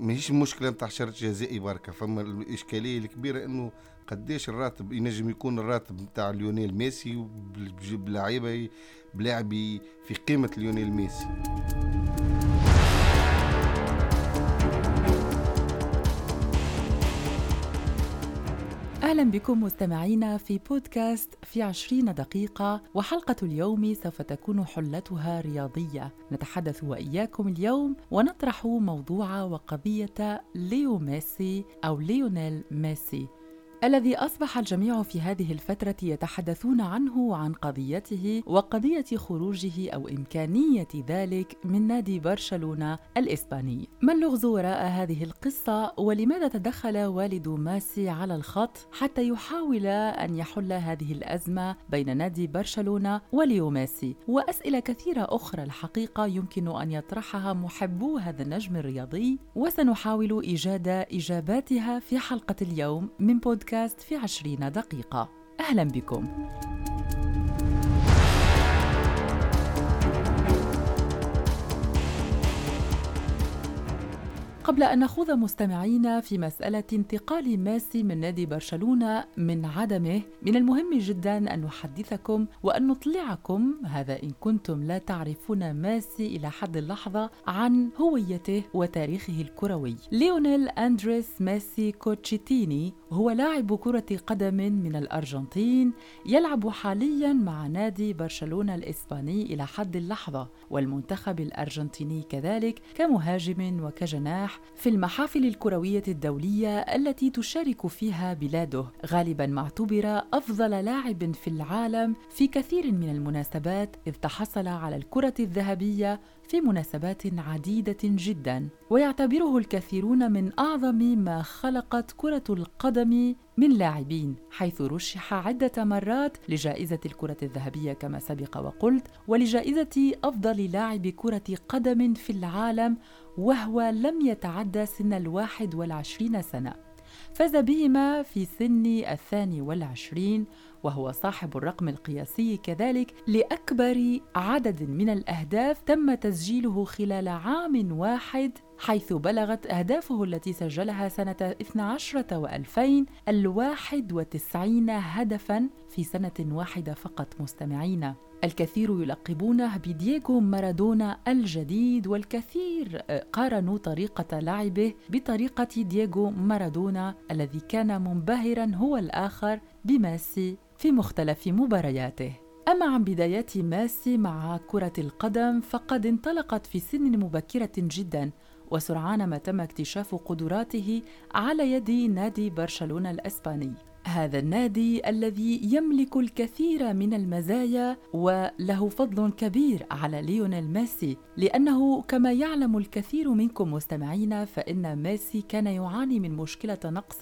ماهيش مشكلة نتاع شرط جزائي بركة فما الإشكالية الكبيرة إنه قديش الراتب ينجم يكون الراتب نتاع ليونيل ميسي بلعيبة بلاعب في قيمة ليونيل ميسي. أهلا بكم مستمعينا في بودكاست في عشرين دقيقة وحلقة اليوم سوف تكون حلتها رياضية. نتحدث وإياكم اليوم ونطرح موضوع وقضية ليو ميسي أو ليونيل ميسي. الذي أصبح الجميع في هذه الفترة يتحدثون عنه وعن قضيته وقضية خروجه أو إمكانية ذلك من نادي برشلونة الإسباني. ما اللغز وراء هذه القصة؟ ولماذا تدخل والد ماسي على الخط حتى يحاول أن يحل هذه الأزمة بين نادي برشلونة وليو ماسي؟ وأسئلة كثيرة أخرى الحقيقة يمكن أن يطرحها محبو هذا النجم الرياضي وسنحاول إيجاد إجاباتها في حلقة اليوم من بودكاست بودكاست في عشرين دقيقة. أهلا بكم. قبل أن نخوض مستمعينا في مسألة انتقال ميسي من نادي برشلونة من عدمه من المهم جدا أن نحدثكم وأن نطلعكم هذا إن كنتم لا تعرفون ميسي إلى حد اللحظة عن هويته وتاريخه الكروي. ليونيل أندريس ميسي كوتشيتيني هو لاعب كرة قدم من الأرجنتين يلعب حاليا مع نادي برشلونة الإسباني إلى حد اللحظة والمنتخب الأرجنتيني كذلك كمهاجم وكجناح في المحافل الكروية الدولية التي تشارك فيها بلاده. غالبا معتبر أفضل لاعب في العالم في كثير من المناسبات إذ تحصل على الكرة الذهبية في مناسبات عديدة جدا. ويعتبره الكثيرون من أعظم ما خلقت كرة القدم من لاعبين حيث رشح عدة مرات لجائزة الكرة الذهبية كما سبق وقلت ولجائزة أفضل لاعب كرة قدم في العالم وهو لم يتعدى سن الواحد والعشرين سنة. فاز بهما في سن الثاني والعشرين وهو صاحب الرقم القياسي كذلك لأكبر عدد من الأهداف تم تسجيله خلال عام واحد حيث بلغت أهدافه التي سجلها سنة 12 و2000 الواحد وتسعين هدفا في سنة واحدة فقط مستمعين الكثير يلقبونه بدييغو مارادونا الجديد والكثير قارنوا طريقة لعبه بطريقة دييغو مارادونا الذي كان منبهرا هو الآخر بميسي في مختلف مبارياته. أما عن بدايات ماسي مع كرة القدم فقد انطلقت في سن مبكرة جدا. وسرعان ما تم اكتشاف قدراته على يد نادي برشلونة الإسباني. هذا النادي الذي يملك الكثير من المزايا وله فضل كبير على ليونيل ميسي. لأنه كما يعلم الكثير منكم مستمعين فإن ميسي كان يعاني من مشكلة نقص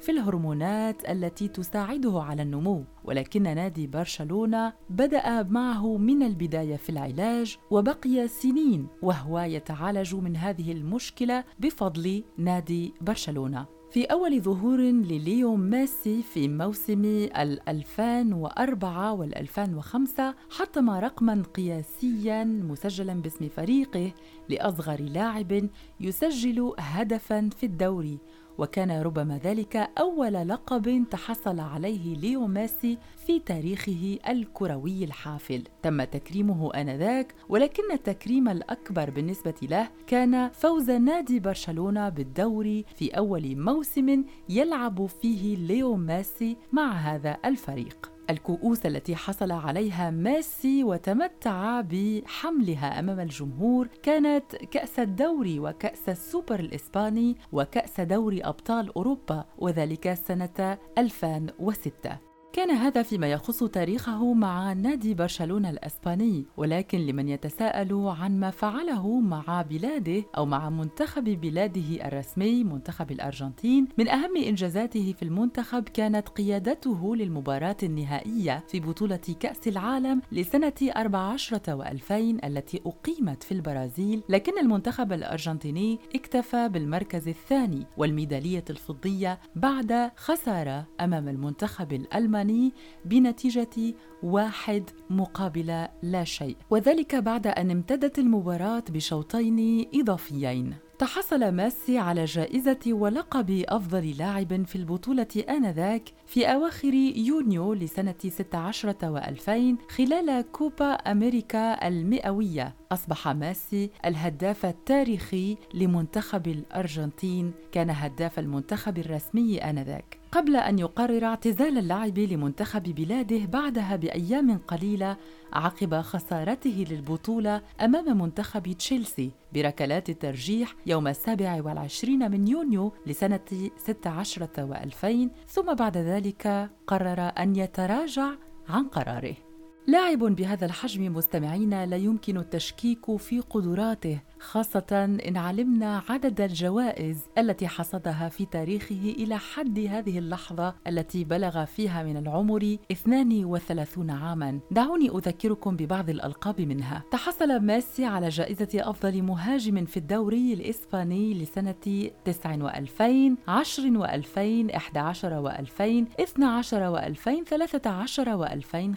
في الهرمونات التي تساعده على النمو. ولكن نادي برشلونة بدأ معه من البداية في العلاج وبقي سنين وهو يتعالج من هذه المشكلة بفضل نادي برشلونة. في أول ظهور لليو ميسي في موسم ال 2004 وال 2005 حطم رقما قياسيا مسجلا باسم فريقه لأصغر لاعب يسجل هدفا في الدوري. وكان ربما ذلك أول لقب تحصل عليه ليو ميسي في تاريخه الكروي الحافل. تم تكريمه آنذاك ولكن التكريم الأكبر بالنسبة له كان فوز نادي برشلونة بالدوري في أول موسم يلعب فيه ليو ميسي مع هذا الفريق. الكؤوس التي حصل عليها ميسي وتمتع بحملها أمام الجمهور كانت كأس الدوري وكأس السوبر الإسباني وكأس دوري أبطال أوروبا وذلك سنة 2006 كان هذا فيما يخص تاريخه مع نادي برشلونة الأسباني ولكن لمن يتساءل عن ما فعله مع بلاده أو مع منتخب بلاده الرسمي منتخب الأرجنتين من أهم إنجازاته في المنتخب كانت قيادته للمباراة النهائية في بطولة كأس العالم لسنة 14 و2000 التي أقيمت في البرازيل لكن المنتخب الأرجنتيني اكتفى بالمركز الثاني والميدالية الفضية بعد خسارة أمام المنتخب الألماني. الألماني بنتيجة واحد مقابل لا شيء. وذلك بعد أن امتدت المباراة بشوطين إضافيين. تحصل ميسي على جائزة ولقب أفضل لاعب في البطولة آنذاك في أواخر يونيو لسنة 16 و2000 خلال كوبا أمريكا المئوية. أصبح ميسي الهداف التاريخي لمنتخب الأرجنتين. كان هداف المنتخب الرسمي آنذاك. قبل أن يقرر اعتزال اللعب لمنتخب بلاده بعدها بأيام قليلة عقب خسارته للبطولة أمام منتخب تشيلسي بركلات الترجيح يوم السابع والعشرين من يونيو لسنة 16 و2000 ثم بعد ذلك قرر أن يتراجع عن قراره. لاعب بهذا الحجم مستمعين لا يمكن التشكيك في قدراته خاصة إن علمنا عدد الجوائز التي حصدها في تاريخه إلى حد هذه اللحظة التي بلغ فيها من العمر 32 عاما. دعوني أذكركم ببعض الألقاب منها. تحصل ميسي على جائزة أفضل مهاجم في الدوري الإسباني لسنة 9 و2000 10 و2000 11 و2000 12 و2000 13 و2000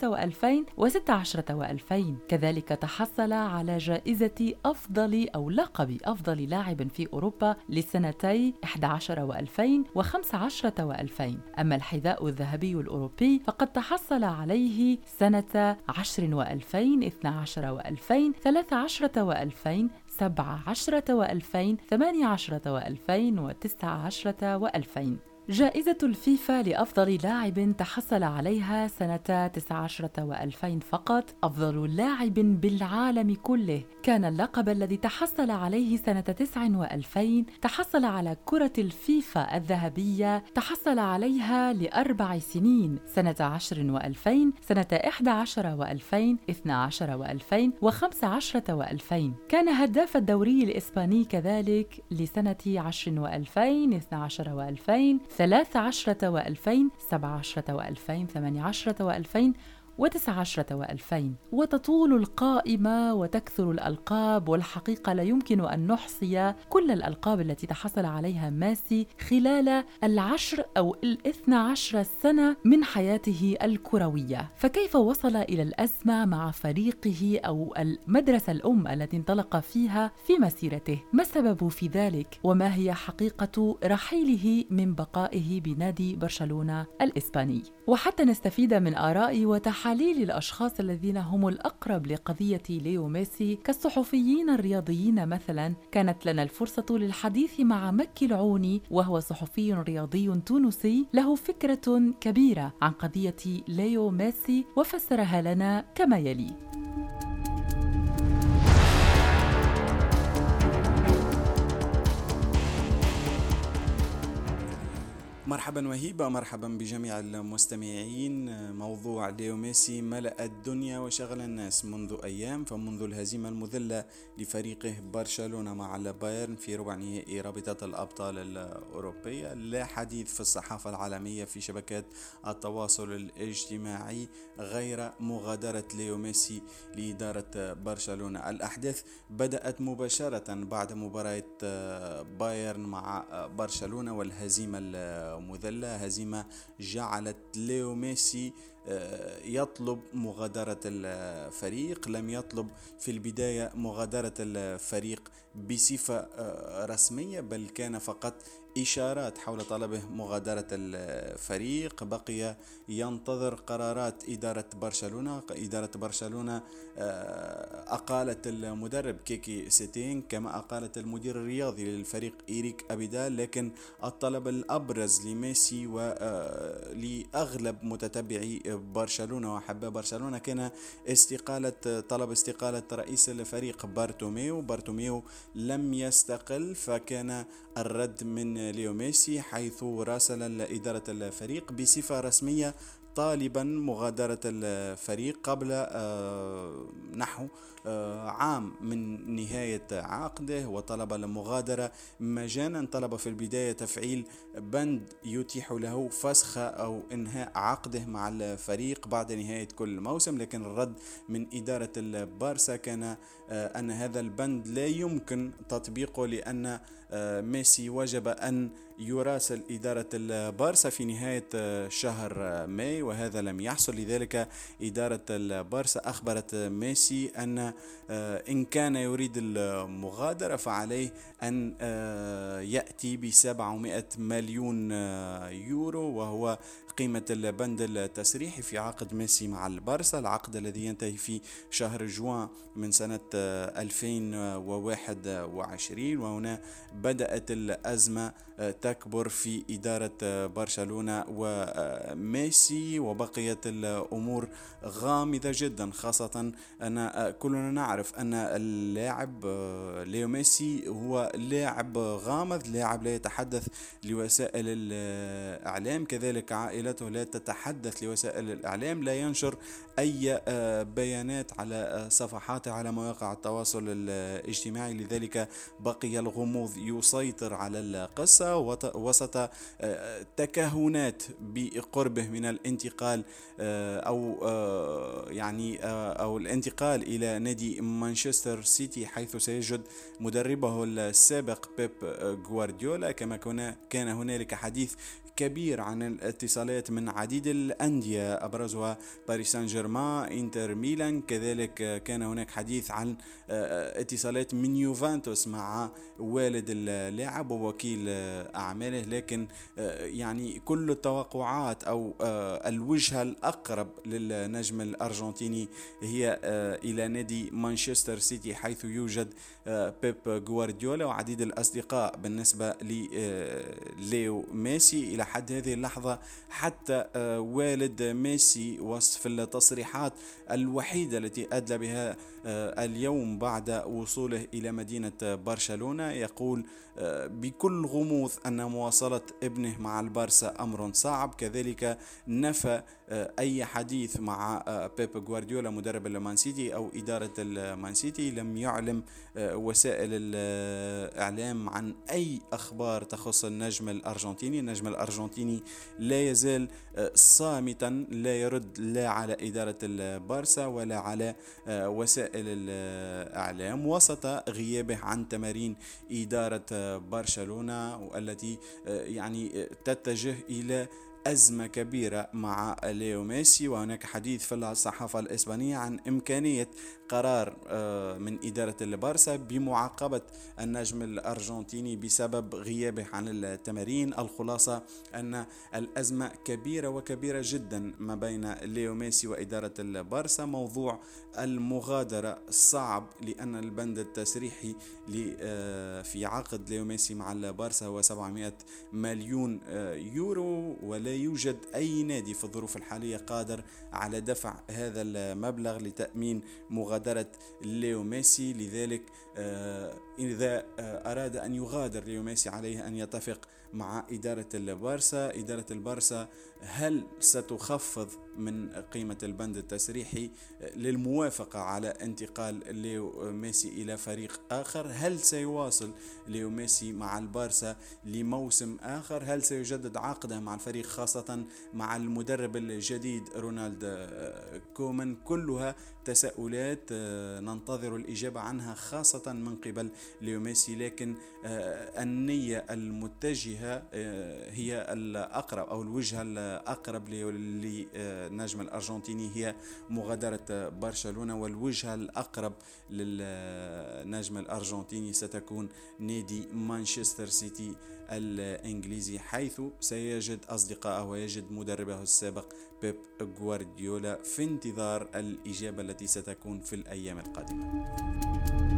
15 و2000 و16 و2000 كذلك تحصل على جائزة أفضل أو لقب أفضل لاعب في أوروبا لسنتي 11 و2000 و15 و2000 أما الحذاء الذهبي الأوروبي فقد تحصل عليه سنة 10 و2000 12 و2000 13 و2000 17 و2000 18 و2000 و19 و2000 جائزة الفيفا لأفضل لاعب تحصل عليها سنة 19 و2000 فقط. أفضل لاعب بالعالم كله. كان اللقب الذي تحصل عليه سنة 9 و2000 تحصل على كرة الفيفا الذهبية تحصل عليها لأربع سنين. سنة 10 و2000 سنة 11 و2000 12 و2000 و15 و2000 كان هداف الدوري الإسباني كذلك لسنة 10 و2000 12 و2000 ثلاث عشرة وألفين سبع عشرة وألفين ثمانية عشرة وألفين وتسع عشرة وألفين. وتطول القائمة وتكثر الألقاب والحقيقة لا يمكن أن نحصي كل الألقاب التي تحصل عليها ماسي خلال العشر أو الاثنى عشر سنة من حياته الكروية. فكيف وصل إلى الأزمة مع فريقه أو المدرسة الأم التي انطلق فيها في مسيرته؟ ما السبب في ذلك؟ وما هي حقيقة رحيله من بقائه بنادي برشلونة الإسباني؟ وحتى نستفيد من آراء تحاليل الأشخاص الذين هم الأقرب لقضية ليو ميسي كالصحفيين الرياضيين مثلا. كانت لنا الفرصة للحديث مع مكي العوني وهو صحفي رياضي تونسي له فكرة كبيرة عن قضية ليو ميسي وفسرها لنا كما يلي. مرحبا وهيبة مرحبا بجميع المستمعين. موضوع ليو ميسي ملأ الدنيا وشغل الناس منذ أيام فمنذ الهزيمة المذلة لفريقه برشلونة مع البايرن في ربع نهائي رابطة الأبطال الأوروبية. لا حديث في الصحافة العالمية في شبكات التواصل الاجتماعي غير مغادرة ليو ميسي لإدارة برشلونة. الأحداث بدأت مباشرة بعد مباراة بايرن مع برشلونة والهزيمة مذلة هزيمة جعلت ليو ميسي آه، يطلب مغادرة الفريق لم يطلب في البداية مغادرة الفريق بصفة آه، رسمية بل كان فقط إشارات حول طلبه مغادرة الفريق. بقي ينتظر قرارات إدارة برشلونة. إدارة برشلونة آه، أقالت المدرب كيكي سيتين كما أقالت المدير الرياضي للفريق إيريك أبيدال لكن الطلب الأبرز لميسي ولأغلب متتبعي برشلونة وحباب برشلونة كان استقالة طلب استقالة رئيس الفريق بارتوميو. بارتوميو لم يستقل فكان الرد من ليو ميسي حيث راسل إدارة الفريق بصفة رسمية طالبا مغادرة الفريق قبل آه، نحو عام من نهاية عقده وطلب المغادرة مجانا طلب في البداية تفعيل بند يتيح له فسخ أو إنهاء عقده مع الفريق بعد نهاية كل موسم لكن الرد من إدارة البارسا كان آه، أن هذا البند لا يمكن تطبيقه لأن ميسي وجب أن يراسل إدارة البارسا في نهاية شهر ماي وهذا لم يحصل. لذلك إدارة البارسا أخبرت ميسي أن إن كان يريد المغادرة فعليه أن يأتي ب 700 مليون يورو وهو قيمة البند التسريحي في عقد ميسي مع البارسا العقد الذي ينتهي في شهر جوان من سنة 2021 وهنا بدأت الأزمة تكبر في إدارة برشلونة وميسي وبقيت الأمور غامضة جدا خاصة أن كلنا نعرف أن اللاعب ليو ميسي هو لاعب غامض لاعب لا يتحدث لوسائل الإعلام. كذلك عائلته لا تتحدث لوسائل الإعلام لا ينشر أي بيانات على صفحاته على مواقع التواصل الاجتماعي. لذلك بقي الغموض يسيطر على القصة وسط آه، تكهنات بقربه من الانتقال آه، آه، يعني أو الانتقال إلى نادي مانشستر سيتي حيث سيجد مدربه السابق بيب غوارديولا كما كان هنالك حديث كبير عن الاتصالات من عديد الأندية. أبرزها باريس سان جيرمان إنتر ميلان. كذلك كان هناك حديث عن آه، اتصالات من يوفنتوس مع والد اللاعب ووكيل أعماله. لكن آه، يعني كل التوقعات أو آه، الوجهة الأقرب للنجم الأرجنتيني هي إلى نادي مانشستر سيتي حيث يوجد بيب غوارديولا وعديد الأصدقاء. بالنسبة لليو ميسي إلى حد هذه اللحظة حتى آه، والد ميسي وصف التصريحات الوحيدة التي أدلى بها آه، اليوم بعد وصوله إلى مدينة برشلونة يقول آه، بكل غموض أن مواصلة ابنه مع البارسا أمر صعب كذلك نفى أي حديث مع بيب غوارديولا مدرب المان سيتي أو إدارة المان سيتي لم يعلم وسائل الإعلام عن أي أخبار تخص النجم الأرجنتيني. النجم الأرجنتيني لا يزال صامتا لا يرد لا على إدارة البارسا ولا على وسائل الإعلام وسط غيابه عن تمارين إدارة برشلونة والتي يعني تتجه إلى أزمة كبيرة مع ليو ميسي وهناك حديث في الصحافة الإسبانية عن إمكانية قرار آه، من إدارة البارسا بمعاقبة النجم الأرجنتيني بسبب غيابه عن التمارين الخلاصة أن الأزمة كبيرة وكبيرة جدا ما بين ليو ميسي وإدارة البارسا. موضوع المغادرة صعب لأن البند التسريحي آه، في عقد ليو ميسي مع البارسا هو 700 مليون آه، يورو ولا يوجد أي نادي في الظروف الحالية قادر على دفع هذا المبلغ لتأمين مغادرة ليو ميسي. لذلك آه، إذا أراد أن يغادر ليو ميسي عليه أن يتفق مع إدارة البارسا إدارة البارسا هل ستخفض من قيمة البند التسريحي للموافقة على انتقال ليو ميسي إلى فريق آخر. هل سيواصل ليو ميسي مع البارسا لموسم آخر؟ هل سيجدد عقده مع الفريق خاصة مع المدرب الجديد رونالد كومان؟ كلها تساؤلات آه، ننتظر الإجابة عنها خاصة من قبل ليو ميسي لكن آه، النية المتجهة آه، هي الأقرب أو الوجهة الأقرب للنجم الأرجنتيني هي مغادرة برشلونة والوجهة الأقرب للنجم الأرجنتيني ستكون نادي مانشستر سيتي الإنجليزي حيث سيجد أصدقائه ويجد مدربه السابق بيب غوارديولا في انتظار الإجابة التي ستكون في الأيام القادمة.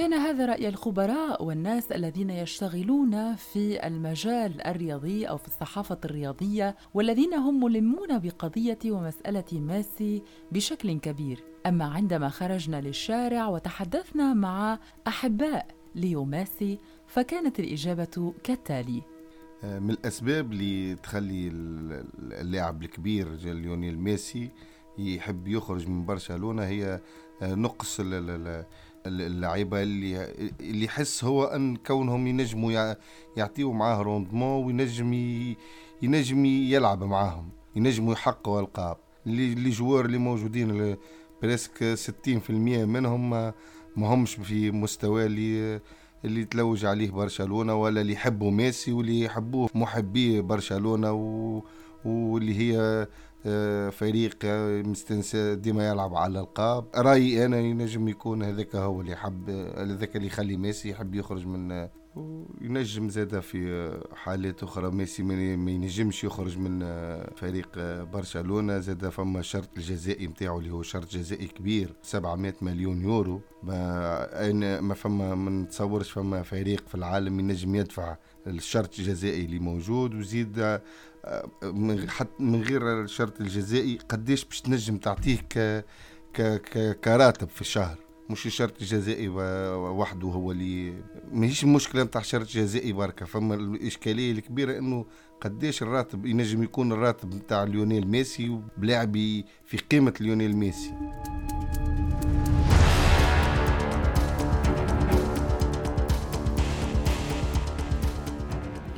كان هذا رأي الخبراء والناس الذين يشتغلون في المجال الرياضي أو في الصحافة الرياضية والذين هم ملمون بقضية ومسألة ميسي بشكل كبير. أما عندما خرجنا للشارع وتحدثنا مع أحباء ليو ميسي فكانت الإجابة كالتالي. آه، من الأسباب اللي تخلي اللاعب الكبير ليونيل ميسي يحب يخرج من برشلونة هي آه، نقص اللعيبة اللي اللي يحس هو أن كونهم ينجموا يعطيوا معاه rendement وينجم ينجم يلعب معاهم ينجموا يحققوا ألقاب اللي joueurs اللي موجودين presque 60% منهم ما همش في مستوى اللي اللي تلوج عليه برشلونة ولا اللي يحبوا ميسي واللي يحبوه محبي برشلونة. واللي هي فريق آه، مستنس ديما يلعب على الالقاب رأيي أنا ينجم يكون هذاك هو اللي حب هذاك اللي يخلي ميسي يحب يخرج من وينجم زاده في حالات أخرى ميسي ما ينجمش يخرج من فريق برشلونة. زاده فما شرط الجزائي نتاعو اللي هو شرط جزائي كبير 700 مليون يورو. ما أنا ما فما ما نتصورش فما فريق في العالم ينجم يدفع الشرط الجزائي اللي موجود وزيد حتى من غير الشرط الجزائي قديش باش تنجم تعطيه ك كراتب في الشهر. مش الشرط الجزائي وحده هو اللي ماهيش المشكلة نتاع شرط جزائي بركة فما الإشكالية الكبيرة إنه قديش الراتب ينجم يكون الراتب نتاع ليونيل ميسي بلاعبي في قيمة ليونيل ميسي.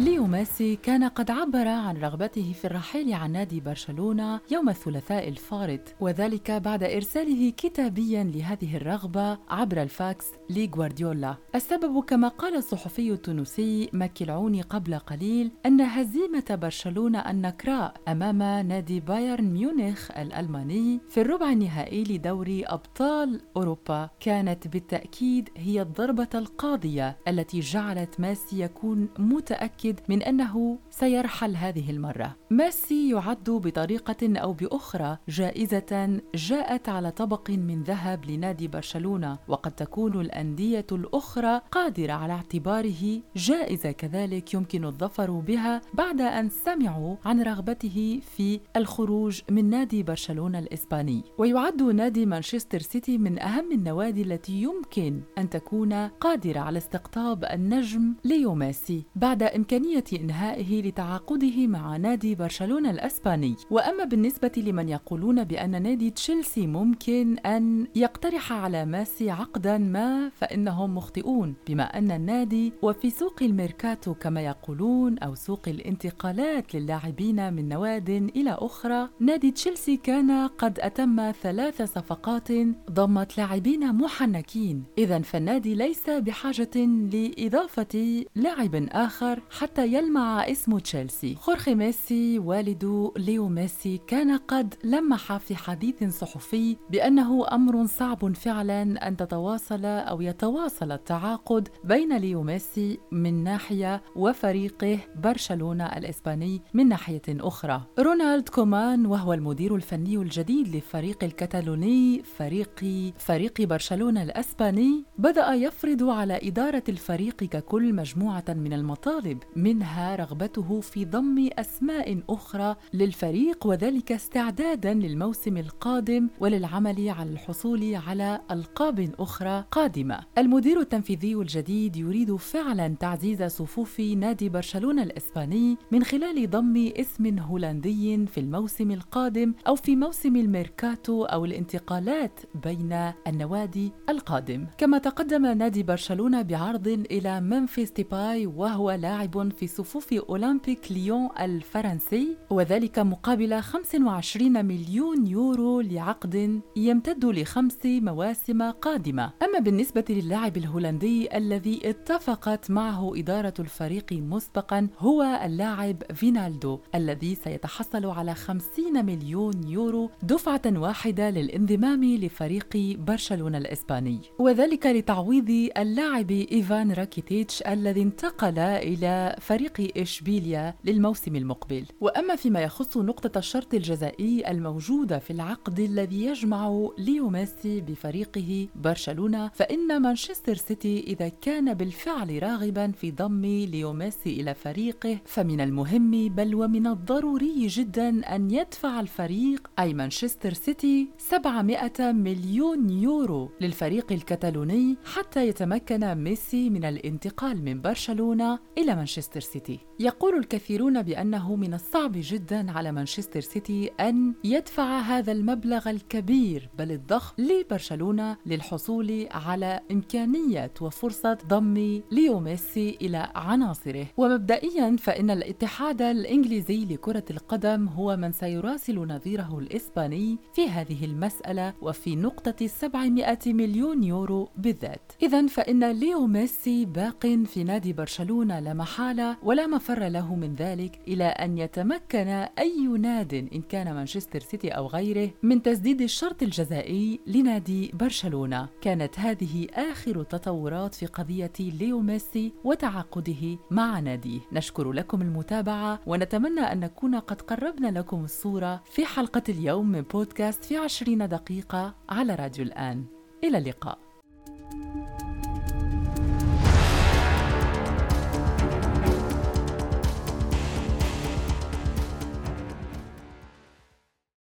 ليو ميسي كان قد عبر عن رغبته في الرحيل عن نادي برشلونة يوم الثلاثاء الفارط وذلك بعد إرساله كتابيا لهذه الرغبة عبر الفاكس لغوارديولا. السبب كما قال الصحفي التونسي مكي العوني قبل قليل أن هزيمة برشلونة النكراء أمام نادي بايرن ميونخ الألماني في الربع النهائي لدوري أبطال أوروبا. كانت بالتأكيد هي الضربة القاضية التي جعلت ميسي يكون متأكد من أنه سيرحل هذه المرة. ميسي يعد بطريقة أو بأخرى جائزة جاءت على طبق من ذهب لنادي برشلونة وقد تكون الأندية الأخرى قادرة على اعتباره جائزة كذلك يمكن الظفر بها بعد أن سمعوا عن رغبته في الخروج من نادي برشلونة الإسباني. ويعد نادي مانشستر سيتي من أهم النوادي التي يمكن أن تكون قادرة على استقطاب النجم ليو ميسي. بعد إمكانية إنهائه لتعاقده مع نادي برشلونة الأسباني. وأما بالنسبة لمن يقولون بأن نادي تشيلسي ممكن أن يقترح على ميسي عقدا ما فإنهم مخطئون بما أن النادي وفي سوق الميركاتو كما يقولون أو سوق الانتقالات للاعبين من نواد إلى أخرى نادي تشيلسي كان قد أتم ثلاث صفقات ضمت لاعبين محنكين. إذا فالنادي ليس بحاجة لإضافة لاعب آخر حتى يلمع اسم تشيلسي. خورخي ميسي والد ليو ميسي كان قد لمح في حديث صحفي بأنه أمر صعب فعلا أن تتواصل أو يتواصل التعاقد بين ليو ميسي من ناحية وفريقه برشلونة الإسباني من ناحية أخرى. رونالد كومان وهو المدير الفني الجديد للفريق الكتالوني فريق فريق برشلونة الأسباني بدأ يفرض على إدارة الفريق ككل مجموعة من المطالب. منها رغبته في ضم أسماء أخرى للفريق وذلك استعدادا للموسم القادم وللعمل على الحصول على ألقاب أخرى قادمة. المدير التنفيذي الجديد يريد فعلا تعزيز صفوف نادي برشلونة الإسباني من خلال ضم اسم هولندي في الموسم القادم أو في موسم الميركاتو أو الانتقالات بين النوادي القادم. كما تقدم نادي برشلونة بعرض إلى ممفيس ديباي وهو لاعب في صفوف أولمبيك ليون الفرنسي وذلك مقابل 25 مليون يورو لعقد يمتد لخمس مواسم قادمة. أما بالنسبة للاعب الهولندي الذي اتفقت معه إدارة الفريق مسبقا هو اللاعب فينالدوم الذي سيتحصل على 50 مليون يورو دفعة واحدة للانضمام لفريق برشلونة الإسباني. وذلك لتعويض اللاعب إيفان راكيتيتش الذي انتقل إلى فريق إشبيليا للموسم المقبل. وأما فيما يخص نقطة الشرط الجزائي الموجودة في العقد الذي يجمع ليو ميسي بفريقه برشلونة فإن مانشستر سيتي إذا كان بالفعل راغبا في ضم ليو ميسي إلى فريقه فمن المهم بل ومن الضروري جدا أن يدفع الفريق أي مانشستر سيتي 700 مليون يورو للفريق الكتالوني حتى يتمكن ميسي من الانتقال من برشلونة إلى مانشستر مانشستر سيتي. يقول الكثيرون بأنه من الصعب جدا على مانشستر سيتي أن يدفع هذا المبلغ الكبير بل الضخم لبرشلونة للحصول على إمكانية وفرصة ضم ليو ميسي إلى عناصره. ومبدئيا فإن الاتحاد الإنجليزي لكرة القدم هو من سيراسل نظيره الإسباني في هذه المسألة وفي نقطة 700 مليون يورو بالذات. إذا فإن ليو ميسي باق في نادي برشلونة لا محالة ولا مفر له من ذلك إلى أن يتمكن أي ناد إن كان مانشستر سيتي أو غيره من تسديد الشرط الجزائي لنادي برشلونة. كانت هذه آخر تطورات في قضية ليو ميسي وتعاقده مع ناديه. نشكر لكم المتابعة ونتمنى أن نكون قد قربنا لكم الصورة في حلقة اليوم من بودكاست في عشرين دقيقة على راديو الآن. إلى اللقاء.